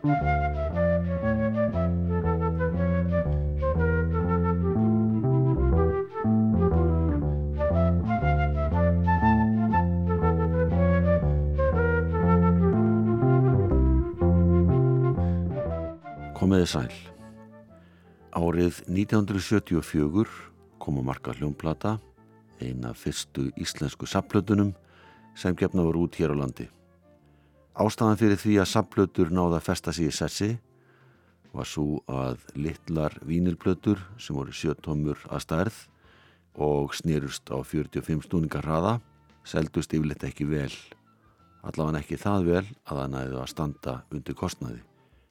Komiði sæl. Árið 1974 kom að marka hljómplata, eina fyrstu íslensku sapplötunum sem gefna voru út hér á landi. Ástæðan fyrir því að sapplötur náða að festa sig í sessi var svo að litlar vínilplötur sem voru sjötómur að stærð og snýrust á 45 stúningar hraða seldust yfirleitt ekki vel. Allavega ekki það vel að það næðu að standa undir kostnaði.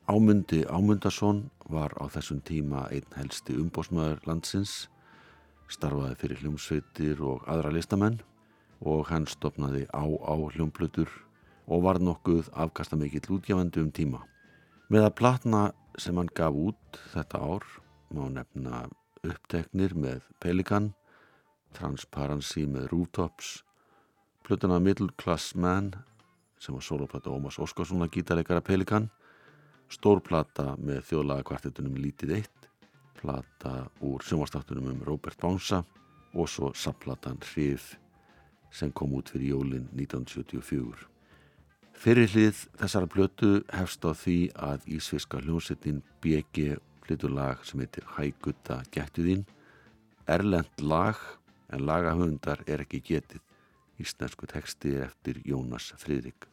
Ámundi Ámundason var á þessum tíma einn helsti umbósmaður landsins, starfaði fyrir hljómsveitir og aðra listamenn og hann stopnaði á á hljómplutur og var nokkuð afkasta mikill útgjafandi um tíma. Með að platna sem hann gaf út þetta ár má nefna uppteknir með Pelikan, Transparency með Rooftops, plötuna Middle Class Man sem var soloplata Ómas Óskarssona gítarleikara Pelikan stórplata með þjóðlaga kvartetunum Lítið eitt, plata úr sjónvastáttunum um Robert Bánsa og svo samplatan Hrif sem kom út fyrir jólinn 1974. Fyrir hlið þessara blötu hefst á því að Ísviska hljómsettin BG flytur lag sem heitir Hægutta gettuðín, erlend lag en lagahöndar er ekki getið, íslensku teksti eftir Jónas Fridrik.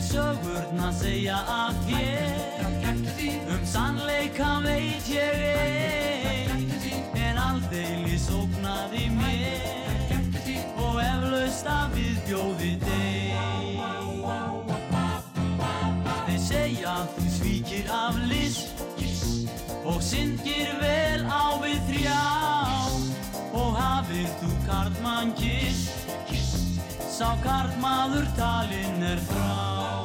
Þeir sögurna segja að þér um sannleika veit ég ein en aldrei sóknaði mér og eflaust að við bjóði þeim Þeir segja þú svíkir af list og syngir vel á við þrjá og hafið þú karlmann kiss sá karlmaður talinn er frá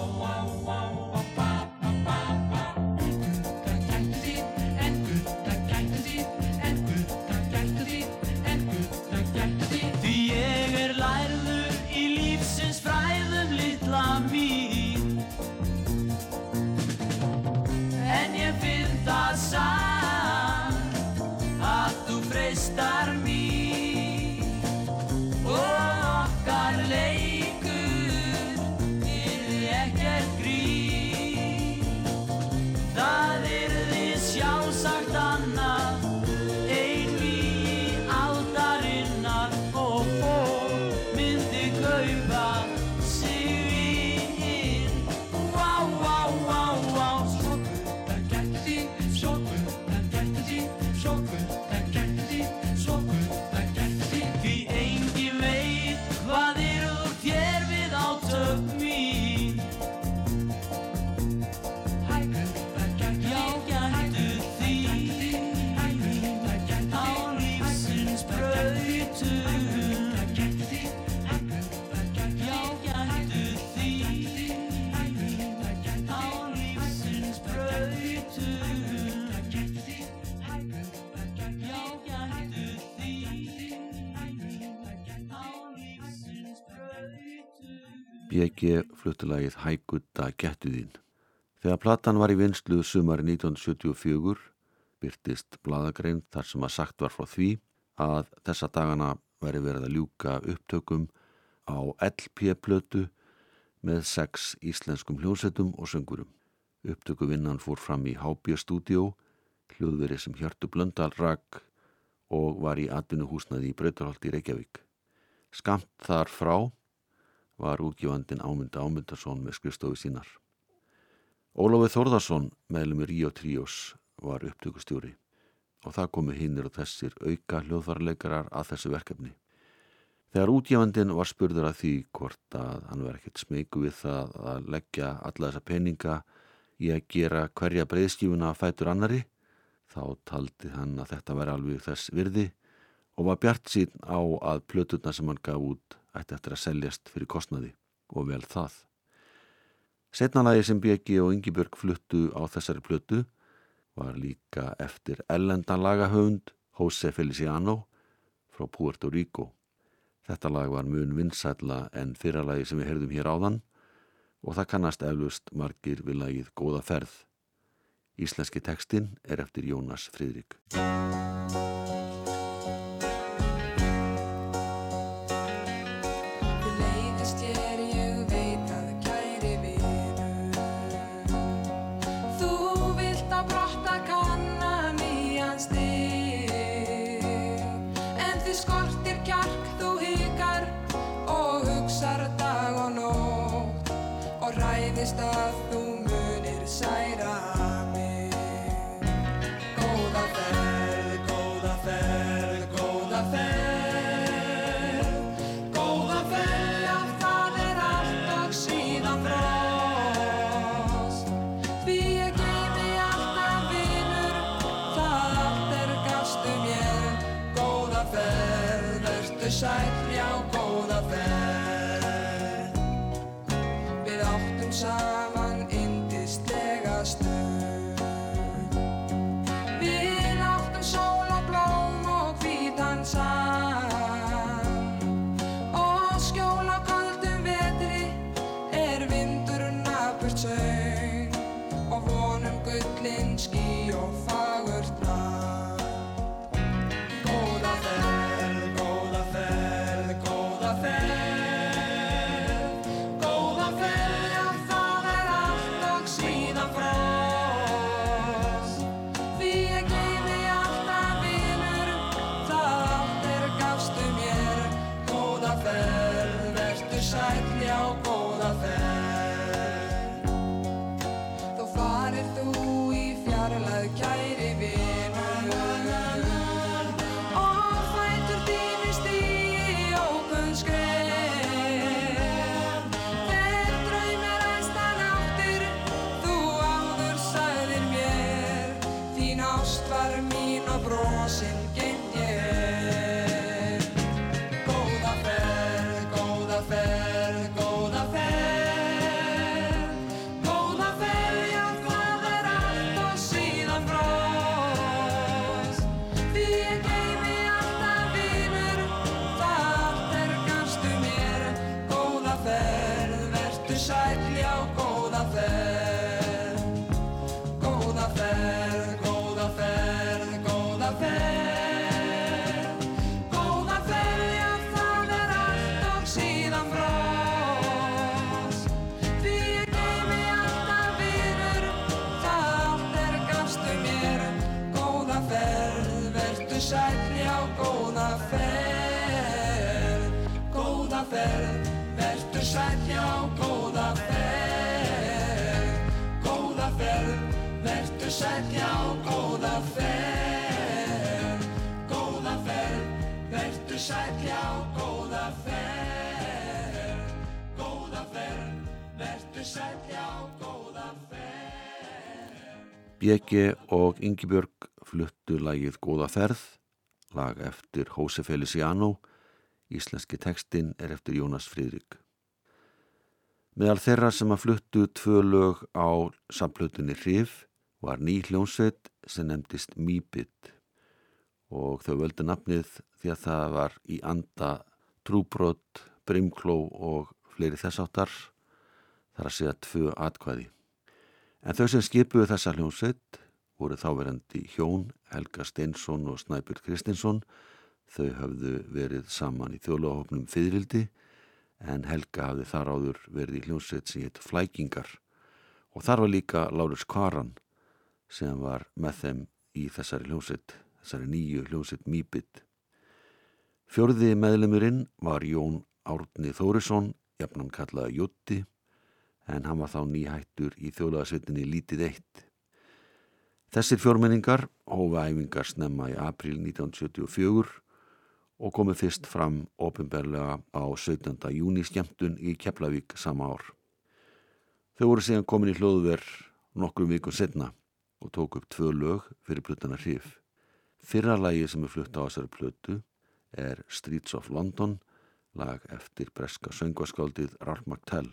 BG fluttilagið Hægutta gettuðín. Þegar platan var í vinslu sumari 1974 byrtist bladagrein þar sem að sagt var frá því að þessa dagana væri verið að ljúka upptökum á LP-plötu með sex íslenskum hljósetum og söngurum. Upptökuvinnan fór fram í HB Studio, hljóðveri sem Hjörtu Blöndal rak og var í atvinnuhúsnaði í Brautarholt í Reykjavík. Skamt þar frá var útgjöfandin Ámynda Ámyndarsson með skrifstofi sínar. Ólafið Þórðarsson, meðlumur Ríó Tríós, var upptökustjóri og það komu hinnir og þessir auka hljóðfarleikarar að þessu verkefni. Þegar útgjöfandin var spurður að því hvort að hann var ekkert smeyku við það að leggja alla þessa peninga í að gera hverja breyðskífuna fætur annari, þá taldi hann að þetta væri alveg þess virði og var bjart sín á að plötuna sem hann gaf út ætti eftir að seljast fyrir kostnaði og vel það. Setnalagi sem Bjegi og Yngibjörg fluttu á þessari plötu var líka eftir ellendan lagahöfund Jose Feliciano frá Puerto Rico. Þetta lag var mun vinsætla en fyrralagi sem við heyrðum hér áðan og það kannast eflust margir við lagið Góða ferð. Íslenski tekstinn er eftir Jónas Fridrik. hæðist að þú munir sæl Bjegi og Yngibjörg fluttu lagið Góða ferð, lag eftir Jose Feliciano, íslenski tekstinn er eftir Jónas Fridrik. Meðal þeirra sem að fluttu tvö lög á samflutunni Hrif var ný hljónsveit sem nefndist Mýbit og þau völdu nafnið því að það var í anda trúbrott, brimkló og fleiri þessáttar þar að segja tvö atkvæði. En þau sem skipuðu þessa hljómsveit voru þáverandi hjón Helga Steinsson og Snæbjörn Kristinsson. Þau hafðu verið saman í þjóðláhófnum Fyðrildi en Helga hafði þar áður verið í hljómsveit sem hétt Flækingar og þar var líka Lárus Karan sem var með þeim í þessari hljómsveit, þessari nýju hljómsveit Mýbit. Fjörði meðlemurinn var Jón Árni Þórisson, jafnum kallaða Jutti en hann var þá nýhættur í þjóðlagasveitinni Lítið eitt. Þessir fjórmenningar hófa æfingar snemma í april 1974 og komið fyrst fram ofinberlega á 17. júni skemmtun í Keflavík sama ár. Þau voru síðan komin í hlóðverð nokkrum vikum setna og tók upp tvö lög fyrir plötana hrif. Fyrra lægi sem er flutta á þessari plötu er Streets of London, lag eftir breska söngvaskáldið Ralph McTell.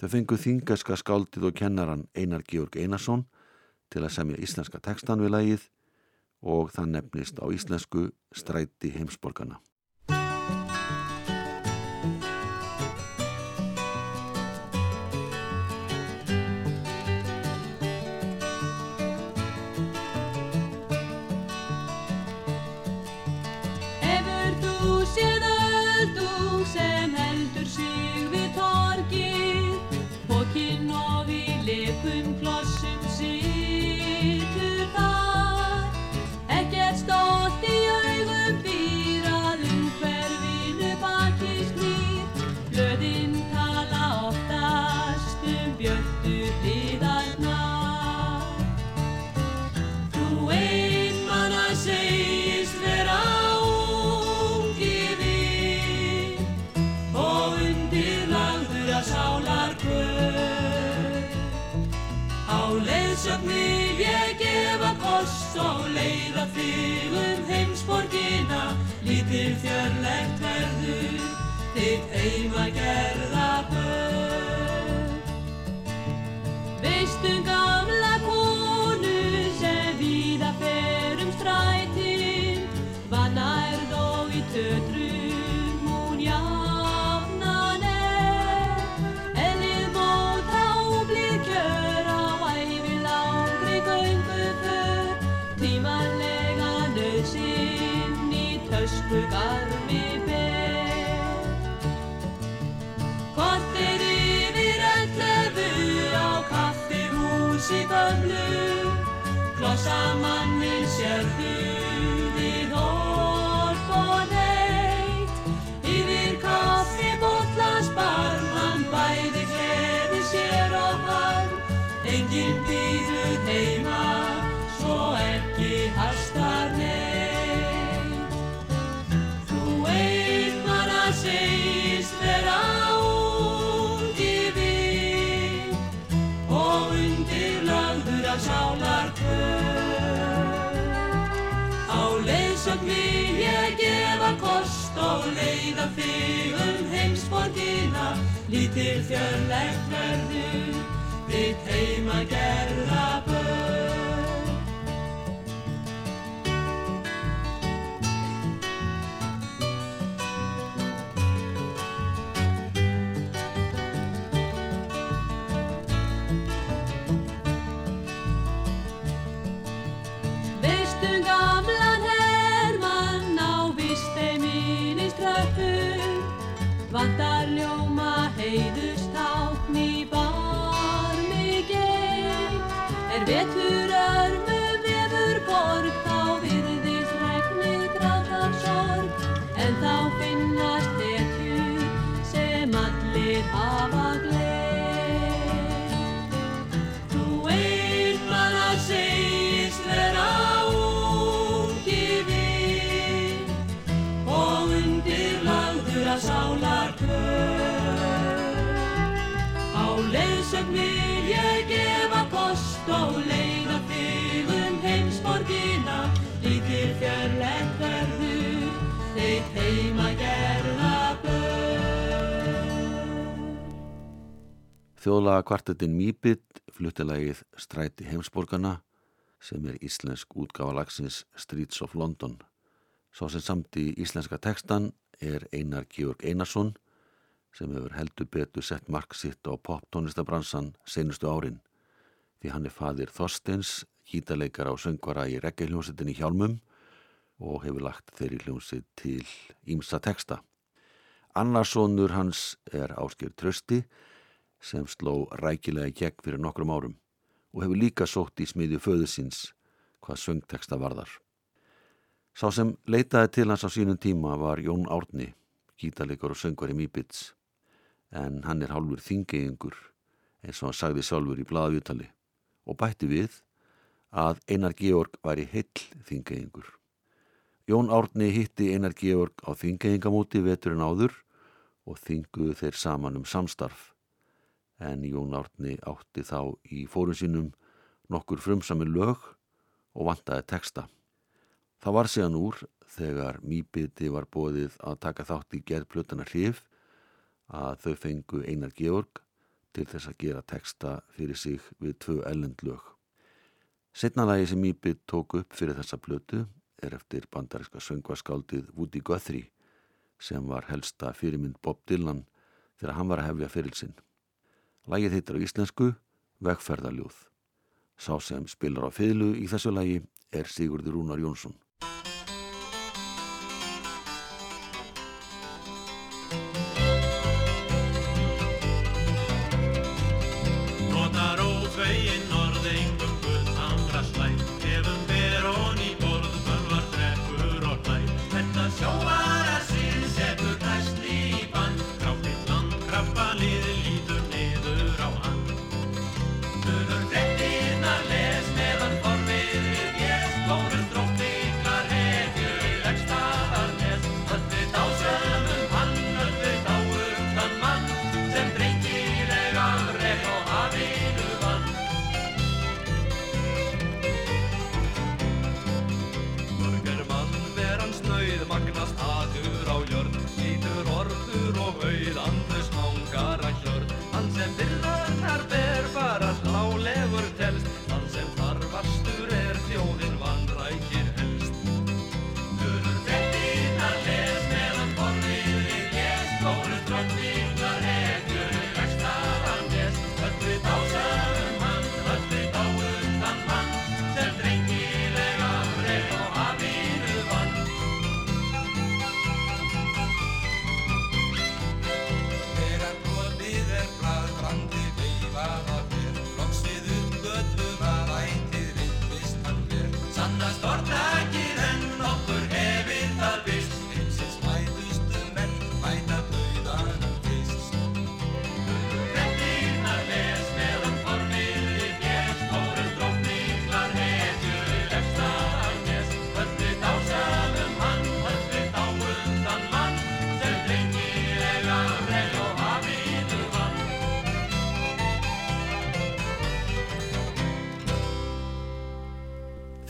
Þau fengu þingaska skáldið og kennaran Einar Georg Einarsson til að semja íslenska tekstan við lagið og það nefnist á íslensku Stræti heimsborgarna. Fjörlegt verður þitt heima gerða Þjóðlaga kvartetin Mýbit fluttilagið Stræti heimsborgarna sem er íslensk útgáfa lagsins Streets of London. Sá sem samt í íslenska tekstan er Einar Georg Einarsson sem hefur heldur betur sett mark sitt á poptónlistabransan senustu árin því hann er fadir Þorsteins, gítarleikara og söngvara í reggehljómsettin í Hjálmum og hefur lagt þeirri hljómsitt til ímsa teksta. Annarsonur hans er Ásker Trösti sem sló rækilega í gegn fyrir nokkrum árum og hefur líka sótt í smiðju föðusins hvað söngteksta varðar. Sá sem leitaði til hans á sínum tíma var Jón Árni, gítarleikar og söngvar í Mýbits, en hann er hálfur þingeyingur eins og hann sagði sjálfur í blaðvítali og bætti við að Einar Georg væri heill þingeyingur. Jón Árni hitti Einar Georg á þingeyingamóti veturinn áður og þinguðu þeir saman um samstarf en Jón Árni átti þá í fórum sínum nokkur frumsami lög og vantaði texta. Það var síðan úr þegar mýbiti var bóðið að taka þátt í gerð plötana hrif að þau fengu Einar Georg til þess að gera texta fyrir sig við tvö ellend lög. Setnalagi sem mýbit tók upp fyrir þessa plötu er eftir bandariska söngvaskáldið Woody Guthrie sem var helsta fyrirmynd Bob Dylan þegar hann var að hefja fyrilsinn. Lægið hittar á íslensku Vegferðaljóð. Sá sem spilar á fylgu í þessu lægi er Sigurður Rúnar Jónsson.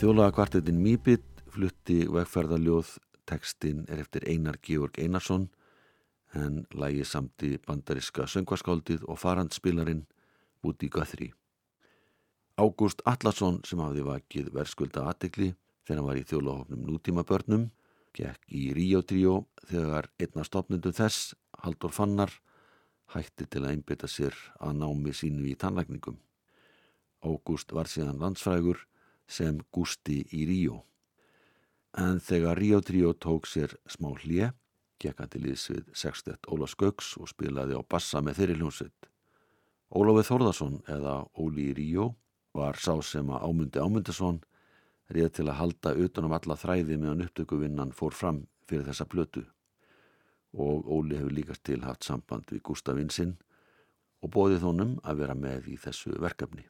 Þjólaða kvartetin Mýbit flutti vegferðarljóð, tekstinn er eftir Einar Georg Einarsson en lægi samti bandariska söngvaskáldið og farandspilarinn Woody Guthrie. Ágúst Allarsson sem hafði vakið verðskulda aðtegli þegar hann var í þjólaðhófnum nútíma börnum, gekk í Ríó Tríó þegar einna stopnundum þess, Haldur Fannar, hætti til að einbita sér að námi sínu í tannlækningum. Ágúst var síðan landsfrægur sem Gusti í Ríó. En þegar Ríó Tríó tók sér smá hlje, gekk hann til íðs við sextett Óla Skauks og spilaði á bassa með þeirri hljómsveit. Ólafið Þórðarsson eða Óli í Ríó var sá sem að ámundi ámundasson réð til að halda utanum alla þræði meðan upptökuvinnan fór fram fyrir þessa blötu og Óli hefur líkast til haft samband við Gustafinn og bóðið honum að vera með í þessu verkefni.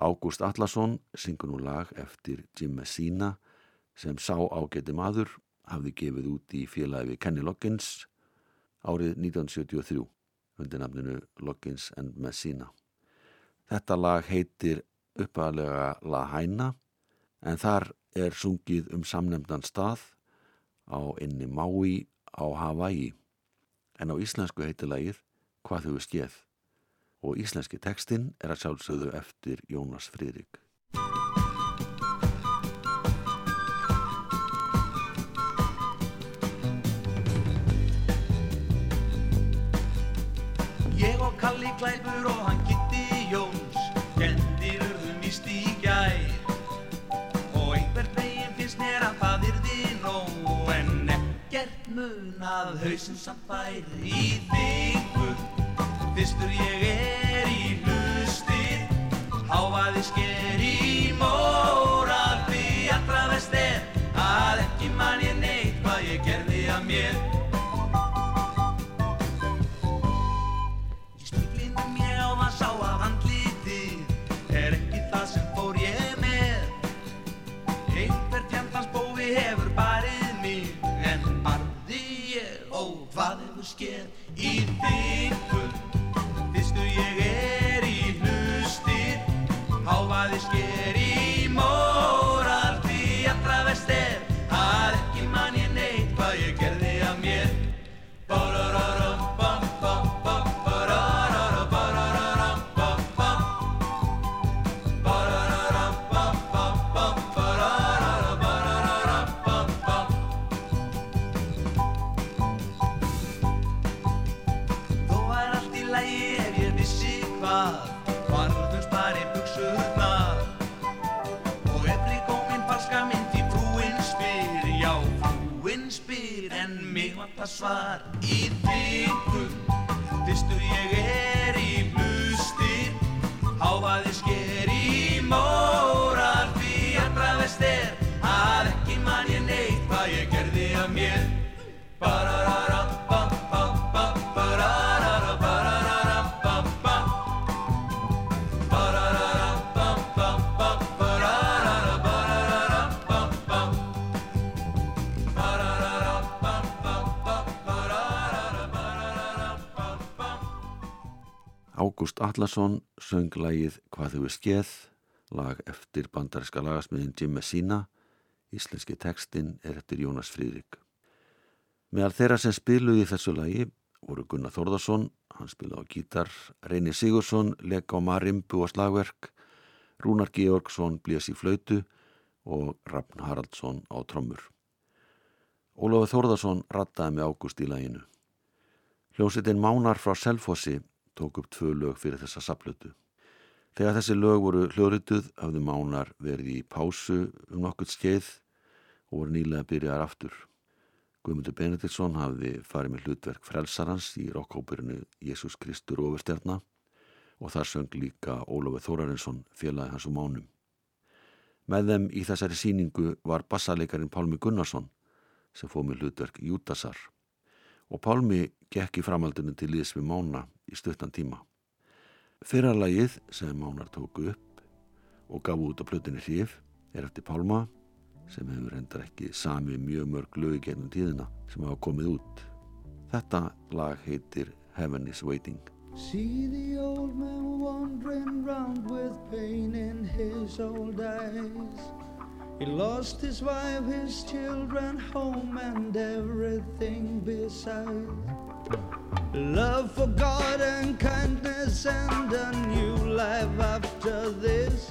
Ágúst Allarsson syngur nú lag eftir Jim Messina sem sá ágæti maður hafði gefið út í félagi við Kenny Loggins árið 1973 undir nafninu Loggins and Messina. Þetta lag heitir uppalega La Haina en þar er sungið um samnemndan stað á inni Maui á Hawaii en á íslensku heitir lagið Hvað þau skeið og íslenski tekstinn er að sjálfsögðu eftir Jónas Fridrik. Ég og Kalli Klæfur og hann Gitti Jóns Gendir urðum í stígjær Og einhvern veginn finnst mér að það virði nóg En ekkert mun að hausinn samt væri í þingur Fyrstur ég er í hlustir, háfaði sker í móral Því allra vest er að ekki man ég neitt hvað ég gerði að mér. Í stíklinum ég á það sá að handlítið er ekki það sem fór ég með. Einhver tjandans bófi hefur barið mig en barði ég, ó hvað hefur skeð í þingur Allarsson söng lagið Hvað þau er skeð, lag eftir bandaríska lagasmiðin Jim Messina, íslenski textin er eftir Jónas Fríðrik. Meðal þeirra sem spiluði þessu lagi voru Gunnar Þórðarsson, hann spilaði á gítar, Reyni Sigursson, leik á marimbu og slagverk, Rúnar Georgsson blés í flautu og Ragn Haraldsson á trommur. Ólafur Þórðarsson rattaði með Ágúst í laginu. Hljómsveitin Mánar frá Selfossi tók upp tvö lög fyrir þessa saplötu. Þegar þessi lög voru hljórutuð hafðu Mánar verið í pásu um nokkurt skeið og voru nýlega byrjaðar aftur. Guðmundur Benediktsson hafði farið með hlutverk frelsarans í rokkóperinu Jésús Kristur ofurstjarnar og þar söng líka Ólafur Þórarinsson félagi hans um mánum. Með þeim í þessari síningu var bassaleikarin Pálmi Gunnarsson sem fóð með hlutverk Jútasar og Pálmi gekk í framhaldinu til liðs við Mána í stuttan tíma. Fyrralagið sem Mánar tóku upp og gaf út á plötunni hrif er eftir Pálma sem hefur reyndar ekki sami mjög mörg lögi gennum tíðina sem hafa komið út. Þetta lag heitir Heaven is Waiting. See the old man wandering round with pain in his old eyes. He lost his wife, his children, home, and everything besides. Love for God and kindness and a new life after this.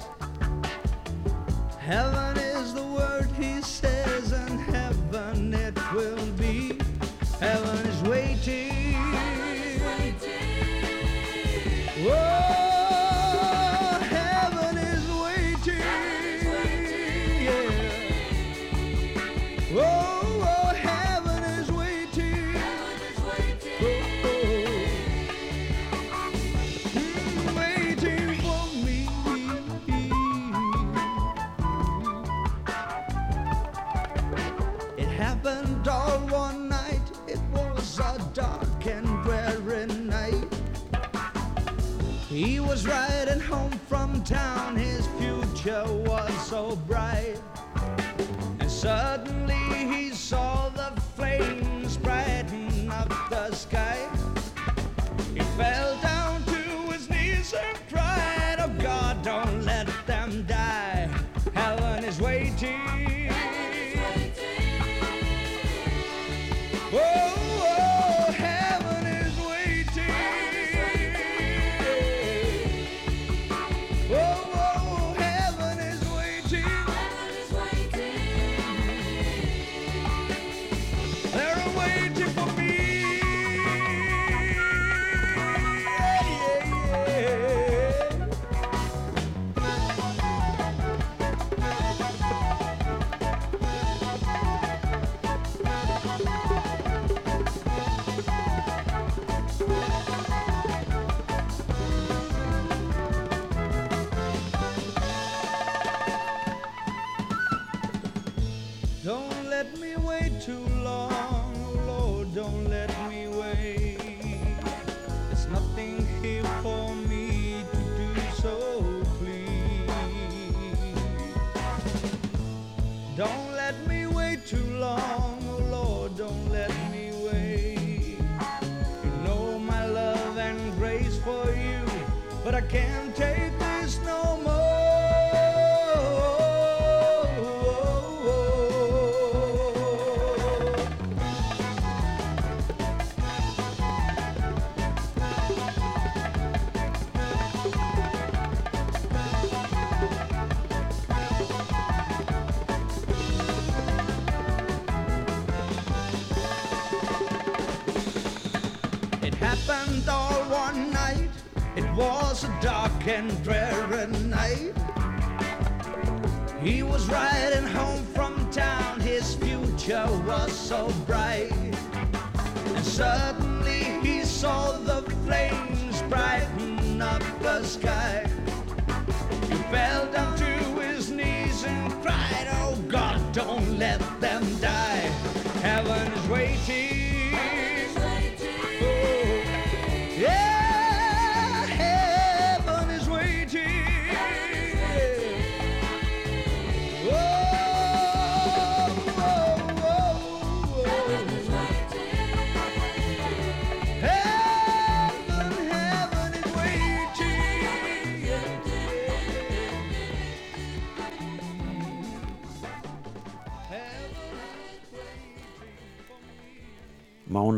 Heaven is the word he says, and heaven it will be. Heaven was riding home from town, his future was so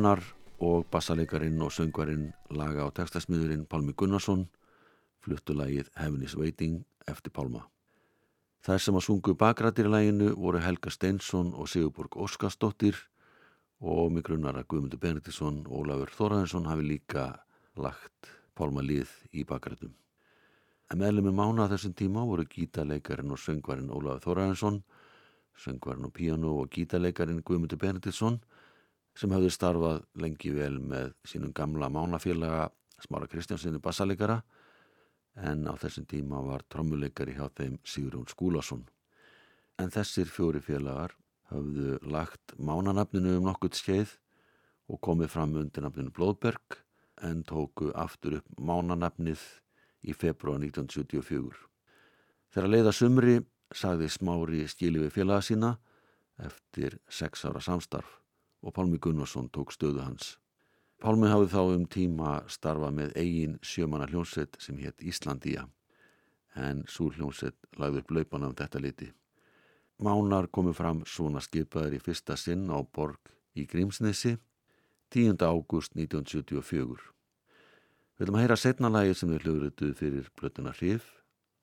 Mánar og bassalegarinn og söngvarinn laga og textasmiðurinn Pálmi Gunnarsson fluttu lagið Heaven is Waiting eftir Pálma. Þær sem að sungu bakrættir í læginu voru Helga Steinsson og Sigurborg Óskarsdóttir og mig grunnar að Guðmundur Benediktsson og Ólafur Þóraðinsson hafi líka lagt Pálma lið í bakrættum. En meðlum með mána þessum tíma voru gítarleikarin og söngvarinn Ólafur Þóraðinsson, söngvarinn og píano og gítarleikarin Guðmundur Benediktsson sem hafði starfað lengi vel með sínum gamla mánafélaga Smára Kristjánsinni bassalegara en á þessum tíma var trommuleikari hjá þeim Sigrún Skúlason. En þessir fjóri félagar hafðu lagt mánanafninu um nokkurt skeið og komið fram undir nafninu Blóðberg en tóku aftur upp mánanafnið í februar 1974. Þegar leiða sumri sagði Smári skili við félaga sína eftir sex ára samstarf og Pálmi Gunnarsson tók stöðu hans. Pálmi hafði þá um tíma starfað með eigin sjömanna hljónsett sem hétt Íslandía en svo hljónsett lagði upp laupana um þetta liti. Mánar komu fram svona skipaður í fyrsta sinn á borg í Grímsnesi 10. ágúst 1974. Við viljum að heyra setna lagi sem við hljóðrituð fyrir blötuna Hrif.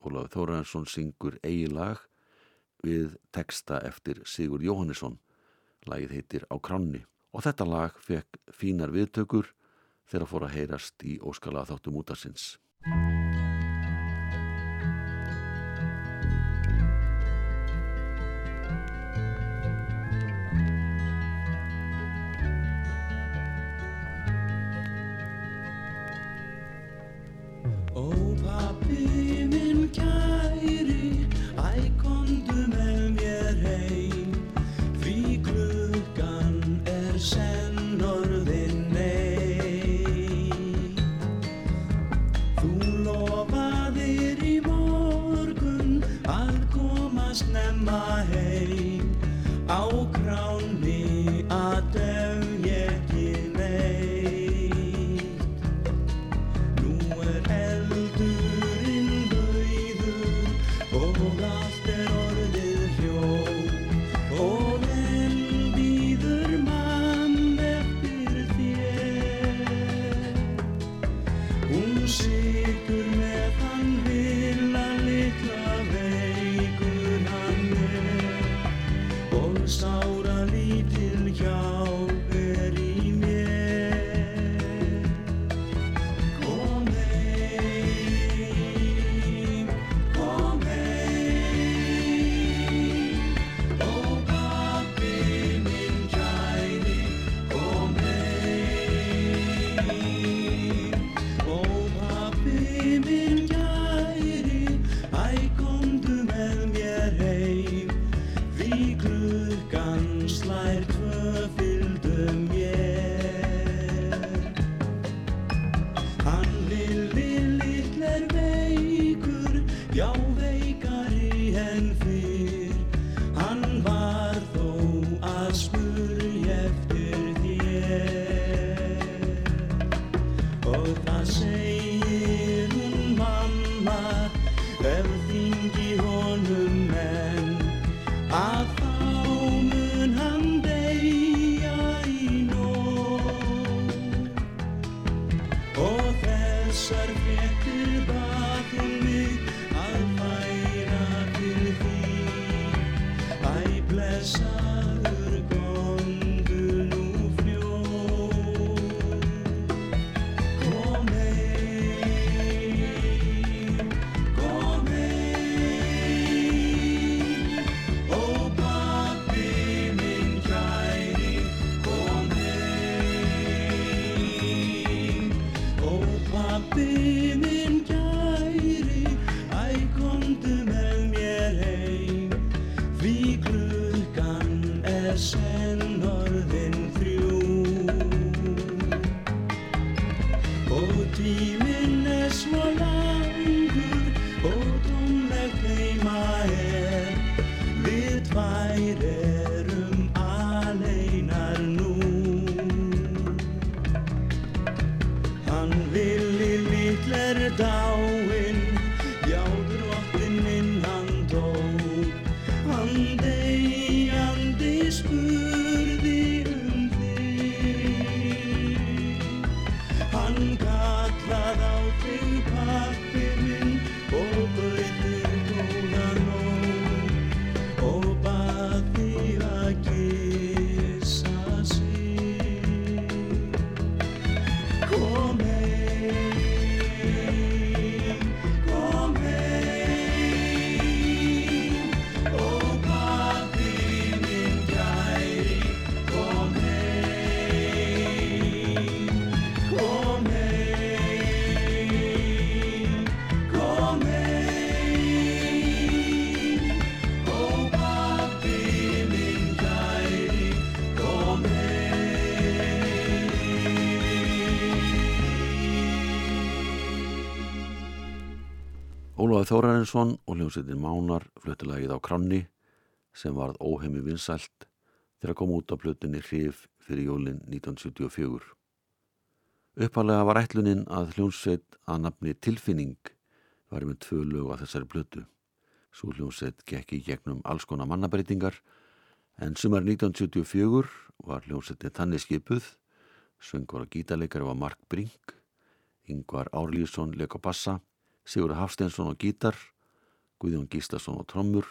Ólafur Þóraðarsson syngur eigi lag við texta eftir Sigur Jóhannesson. Lagið heitir Á kránni og þetta lag fekk fínar viðtökur þegar fór að heyrast í óskala þáttum útarsins. Snemma heim. Á kránni að döf ég ekki neitt. Nú er eldurinn dauður og allt er orðið hljó og enn býður mann eftir þér. Hún sigur Ólafur Þórarinsson og hljómsveitin Mánar fluttilagið á Kranni sem varð óheimi vinsælt þegar kom út á plötunni Hrif fyrir jólin 1974. Uppalega var ætlunin að hljómsveit að nafni Tilfinning var með tvö lög á þessari plötu. Svo hljómsveit gekk í gegnum alls konar mannabreitingar en sumar 1974 var hljómsveitin þannig skipuð, söngur og gítarleikari var Mark Brink, Yngvar Árlíðsson leik á bassa, Sigur Hafsteinsson á gítar, Guðjón Gíslason á trommur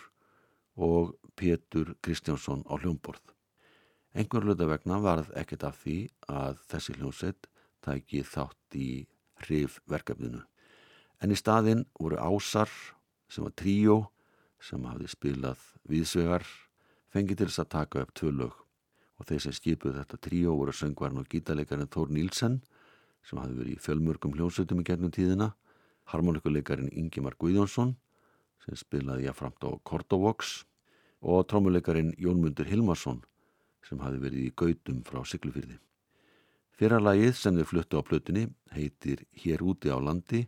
og Pétur Kristjánsson á hljómborð. Engur hluta vegna varð ekkert af því að þessi hljómsveit tæki þátt í hrif verkefninu. En í staðinn voru Ásar sem var tríó sem hafði spilað viðsvegar fengið til þess að taka upp tvö lög og þeir sem skipuð þetta tríó voru söngvarn og gítarleikarinn Þór Nílsen sem hafði verið í fjölmörgum hljómsveitum í gegnum tíðina harmonikuleikarin Ingimar Guðjónsson sem spilaði jáframt á Kordovox og trómuleikarin Jónmundur Hilmarsson sem hafi verið í gautum frá Siglufyrði. Fyrra lagið sem þau fluttu á plötunni heitir Hér úti á landi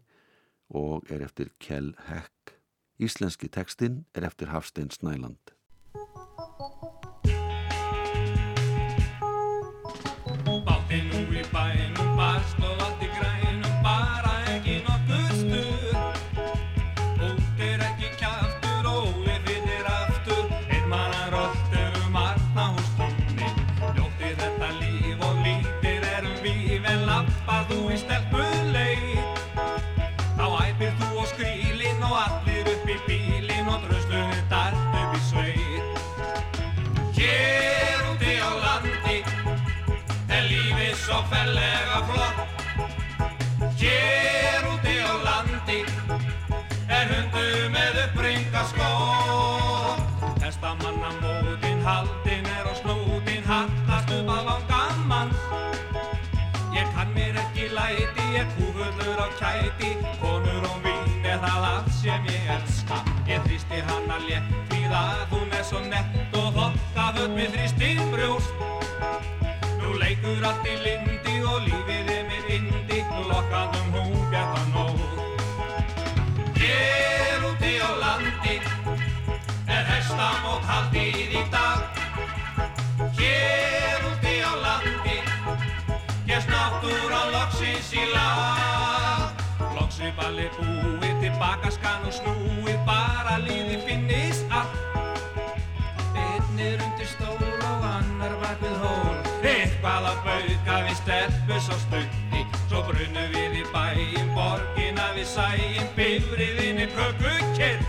og er eftir Kjell Heck. Íslenski tekstinn er eftir Hafstein Snæland. Kæti Konur og vín er það allt sem ég elska. Ég þrýsti hana létt því að hún er svo nett Og þokkaföld með þrýstin brjóst. Nú leikur allt í lindi og lífið er með indi Lokkaðum hún Balli búið, tilbaka skan og snúið Bara líði finnist allt Einn er undir stól og annar bak við hól. Eitthvað að bauka við stelpu svo stutti. Svo brunum við í bæinn, borgina við sæinn Bifriðinni kökukirr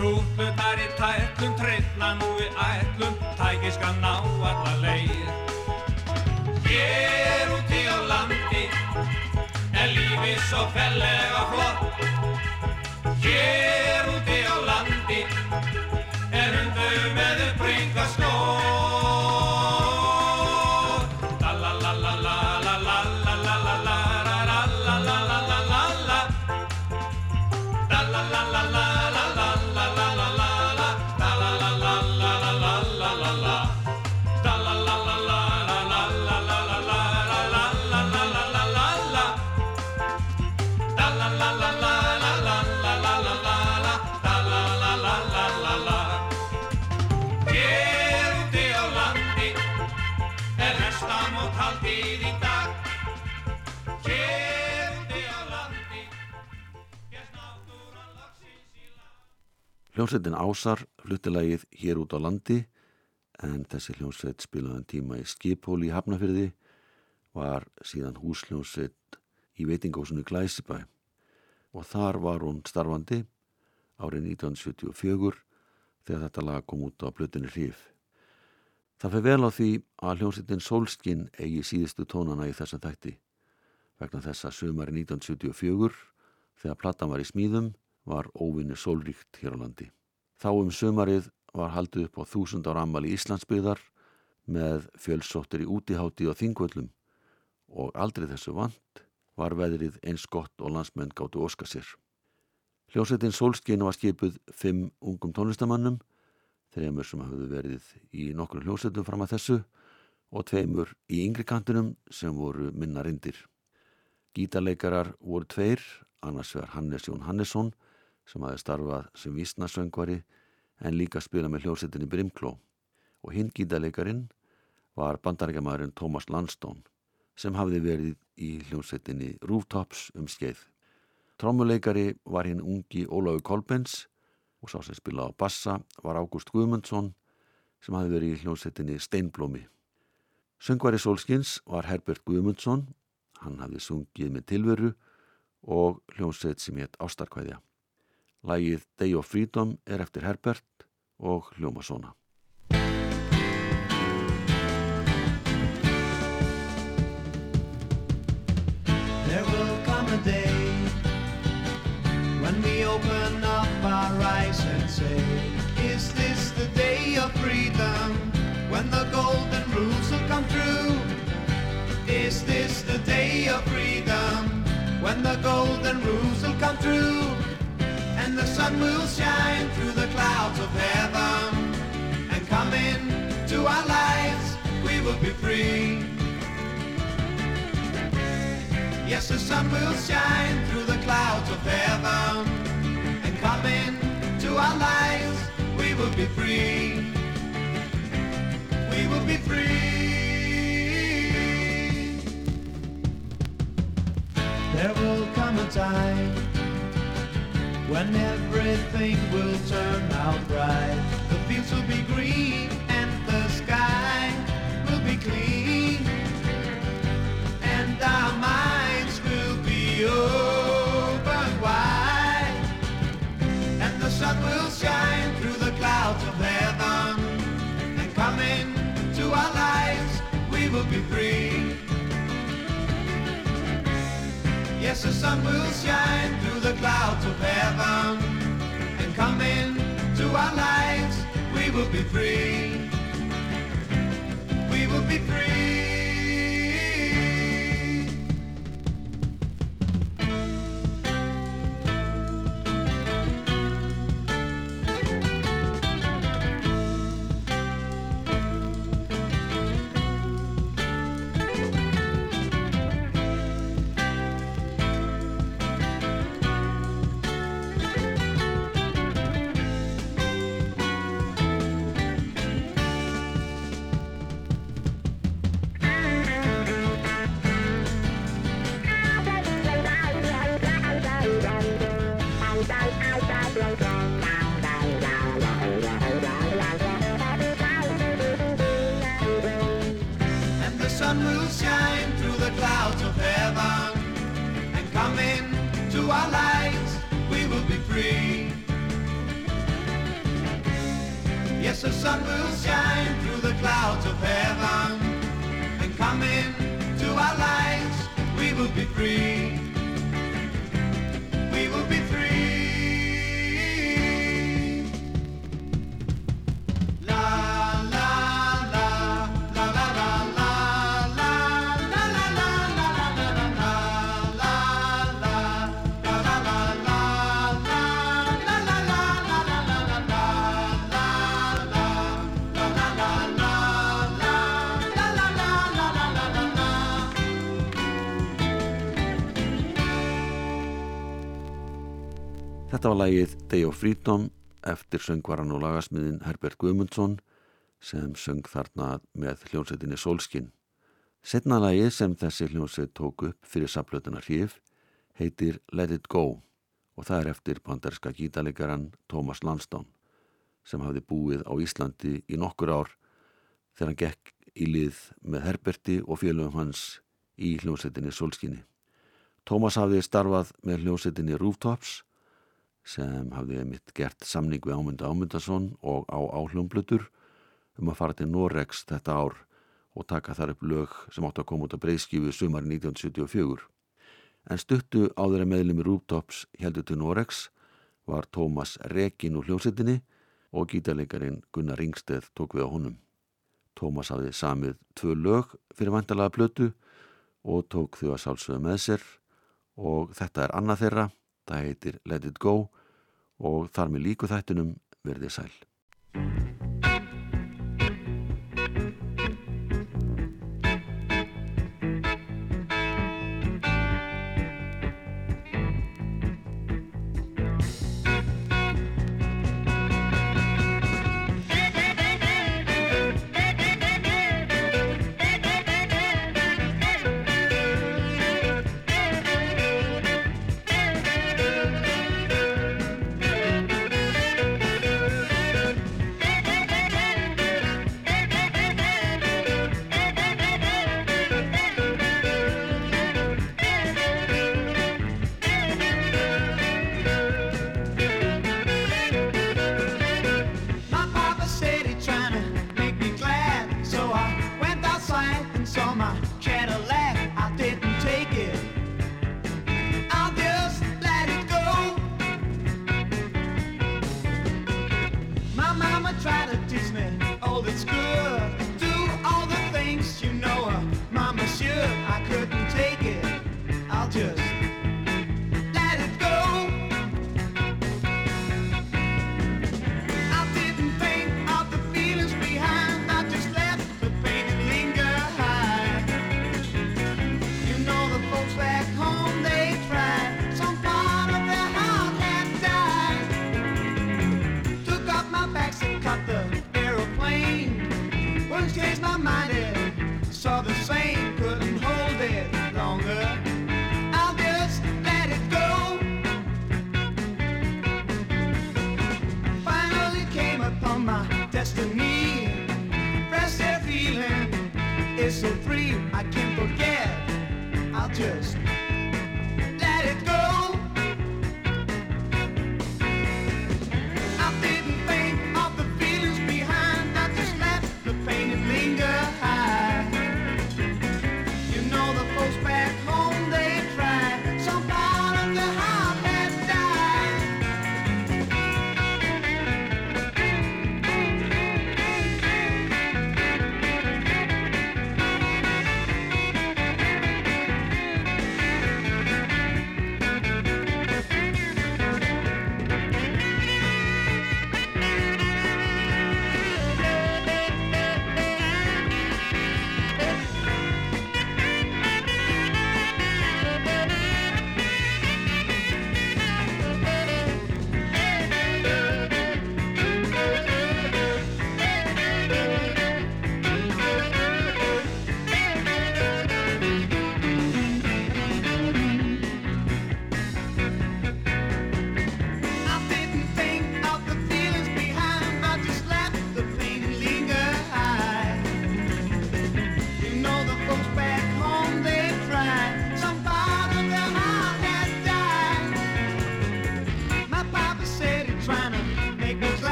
Tútlutar í tætlum, trillna nú við ætlum Tæki skal ná alla leið. Hér svo fellega flott. Hér úti á landi Hljómsveitin Ásar fluttilagið hér út á landi en þessi hljómsveit spilaðan tíma í Skipóli í Hafnafyrði var síðan húsljómsveit í veitingósunu Glæsibæ og þar var hún starfandi árið 1974 þegar þetta lag kom út á blötinni hrif. Það fyrir vel á því að hljómsveitin Solskin eigi síðustu tónana í þessum þætti vegna þess að sömari 1974 þegar platan var í smíðum var óvinni sólríkt hér á landi. Þá um sömarið var haldið upp á þúsund ára ammali Íslandsbyðar með fjölsóttir í útihátti og þingvöllum og aldrei þessu vant var veðrið eins gott og landsmenn gáttu óska sér. Hljósettin Solskinu var skipuð fimm ungum tónlistamannum, þreymur sem hafðu verið í nokkur hljósettum fram að þessu og tveimur í yngri kantunum sem voru minna rindir. Gítarleikarar voru tveir, annars vegar Hannes Jón Hannesson sem hafi starfað sem vísnasöngvari en líka spila með hljósettinni Brimkló og hinn gítarleikarin var bandarækjamaðurinn Thomas Landstone sem hafði verið í hljósettinni Rooftops um skeið. Trómuleikari var hinn ungi Ólaugur Kolbens og sá sem spila á bassa var Ágúst Guðmundsson sem hafði verið í hljósettinni Steinblómi. Söngvari Solskins var Herbert Guðmundsson Hann hafði sungið með tilveru og hljómsveit sem hétt Ástarkvæðja. Lægið Day of Freedom er eftir Herbert og hljóma svona. There will come a day when we open up our eyes and say, Is this the day of freedom? When the golden rules will come true? Is this the day of freedom? When the golden rules will come true? The sun will shine through the clouds of heaven and come into our lives, we will be free. Yes, the sun will shine through the clouds of heaven and come into our lives, we will be free. We will be free. There will come a time when everything will turn out right. The fields will be green and the sky will be clean. And our minds will be open wide. And the sun will shine through the clouds of heaven. And come into our lives, we will be free. Yes, the sun will shine the clouds of heaven and come into our lives. We will be free. We will be free. Þetta var lagið Day of Freedom eftir söngvaran og lagasmiðin Herbert Guðmundsson sem söng þarna með hljómsveitinni Solskin. Setna lagið sem þessi hljómsveit tók upp fyrir saplötuna hrif heitir Let It Go og það er eftir banderska gítarleikaran Thomas Lansdowne sem hafði búið á Íslandi í nokkur ár þegar hann gekk í lið með Herberti og félögum hans í hljómsettinni Solskinni. Thomas hafði starfað með hljómsettinni Rooftops sem hafði mitt gert samning við Ámynda Ámyndason og á áhljómblutur um að fara til Norex þetta ár og taka þar upp lög sem átt að koma út af breyðskífu sumar 1974. En stuttu áður en meðlumi Rooftops heldur til Norex var Thomas Rekin úr hljómsettinni og gítarleikarin Gunnar Ringsteð tók við á honum. Tómas hafði samið tvö lög fyrir vandalega blötu og tók þau að sálsögða með sér og þetta er annað þeirra, það heitir Let It Go og þar með líku þættunum verði sæl.